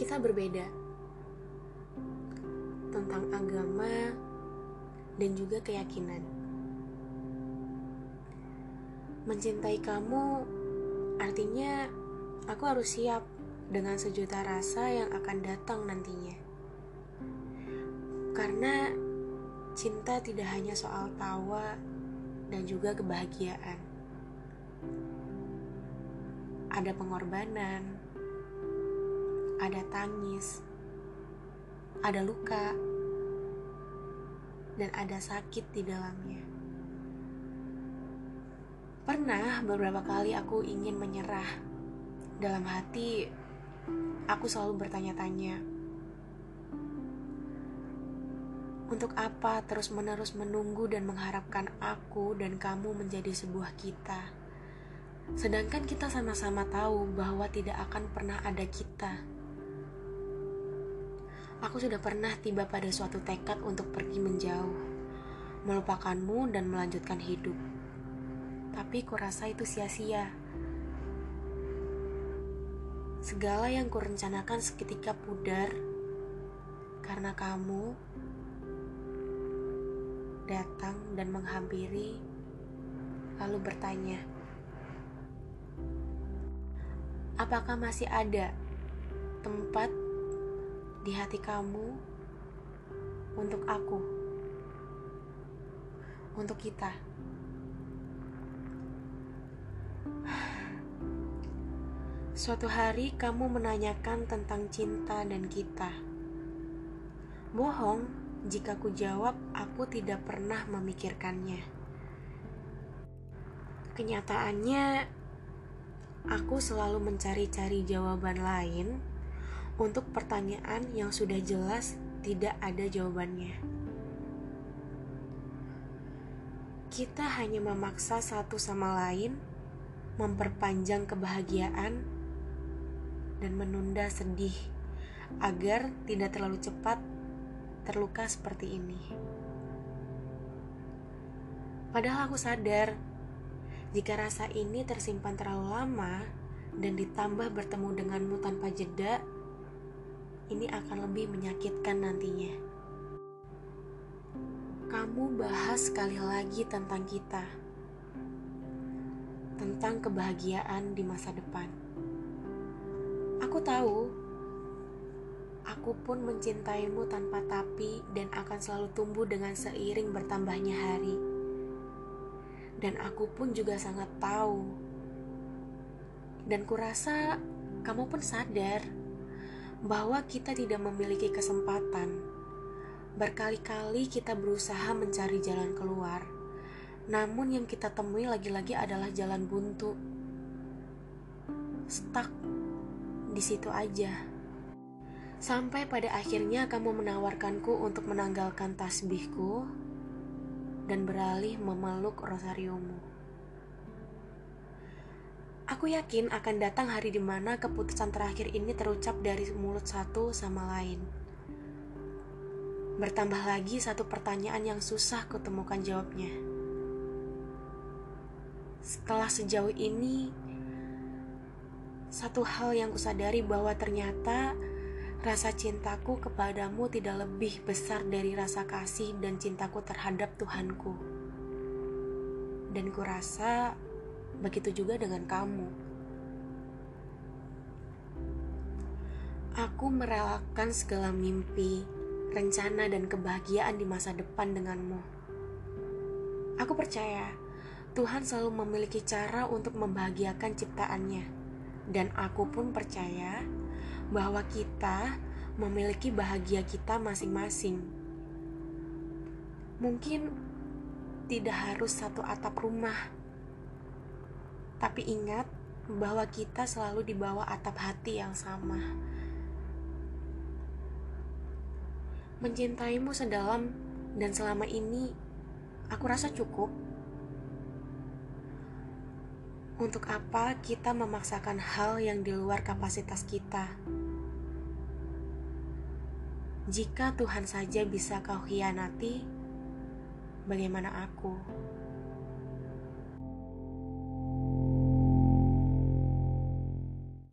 kita berbeda tentang agama dan juga keyakinan. Mencintai kamu artinya aku harus siap dengan sejuta rasa yang akan datang nantinya. Karena cinta tidak hanya soal tawa dan juga kebahagiaan. Ada pengorbanan, ada tangis, ada luka, dan ada sakit di dalamnya. Pernah beberapa kali aku ingin menyerah. Dalam hati, aku selalu bertanya-tanya, untuk apa terus-menerus menunggu dan mengharapkan aku dan kamu menjadi sebuah kita? Sedangkan kita sama-sama tahu bahwa tidak akan pernah ada kita. Aku sudah pernah tiba pada suatu tekad untuk pergi menjauh, melupakanmu dan melanjutkan hidup. Tapi kurasa itu sia-sia. Segala yang kurencanakan seketika pudar karena kamu datang dan menghampiri, lalu bertanya, "Apakah masih ada tempat di hati kamu untuk aku, untuk kita. Suatu hari kamu menanyakan tentang cinta dan kita. Bohong jika ku jawab aku tidak pernah memikirkannya. Kenyataannya, aku selalu mencari-cari jawaban lain untuk pertanyaan yang sudah jelas tidak ada jawabannya. Kita hanya memaksa satu sama lain memperpanjang kebahagiaan dan menunda sedih agar tidak terlalu cepat terluka seperti ini. Padahal aku sadar jika rasa ini tersimpan terlalu lama dan ditambah bertemu denganmu tanpa jeda, ini akan lebih menyakitkan nantinya. Kamu bahas sekali lagi tentang kita, tentang kebahagiaan di masa depan. Aku tahu, aku pun mencintaimu tanpa tapi dan akan selalu tumbuh dengan seiring bertambahnya hari. Dan aku pun juga sangat tahu, dan kurasa kamu pun sadar bahwa kita tidak memiliki kesempatan. Berkali-kali kita berusaha mencari jalan keluar, namun yang kita temui lagi-lagi adalah jalan buntu. Stuck di situ aja. Sampai pada akhirnya kamu menawarkanku untuk menanggalkan tasbihku dan beralih memeluk rosariomu. Aku yakin akan datang hari di mana keputusan terakhir ini terucap dari mulut satu sama lain. Bertambah lagi satu pertanyaan yang susah kutemukan jawabnya. Setelah sejauh ini, satu hal yang kusadari bahwa ternyata rasa cintaku kepadamu tidak lebih besar dari rasa kasih dan cintaku terhadap Tuhanku. Dan kurasa Begitu juga dengan kamu. Aku merelakan segala mimpi, rencana, dan kebahagiaan di masa depan denganmu. Aku percaya Tuhan selalu memiliki cara untuk membahagiakan ciptaannya, dan aku pun percaya bahwa kita memiliki bahagia kita masing-masing. Mungkin tidak harus satu atap rumah tapi ingat bahwa kita selalu di bawah atap hati yang sama. Mencintaimu sedalam dan selama ini aku rasa cukup. Untuk apa kita memaksakan hal yang di luar kapasitas kita? Jika Tuhan saja bisa kau hianati, bagaimana aku?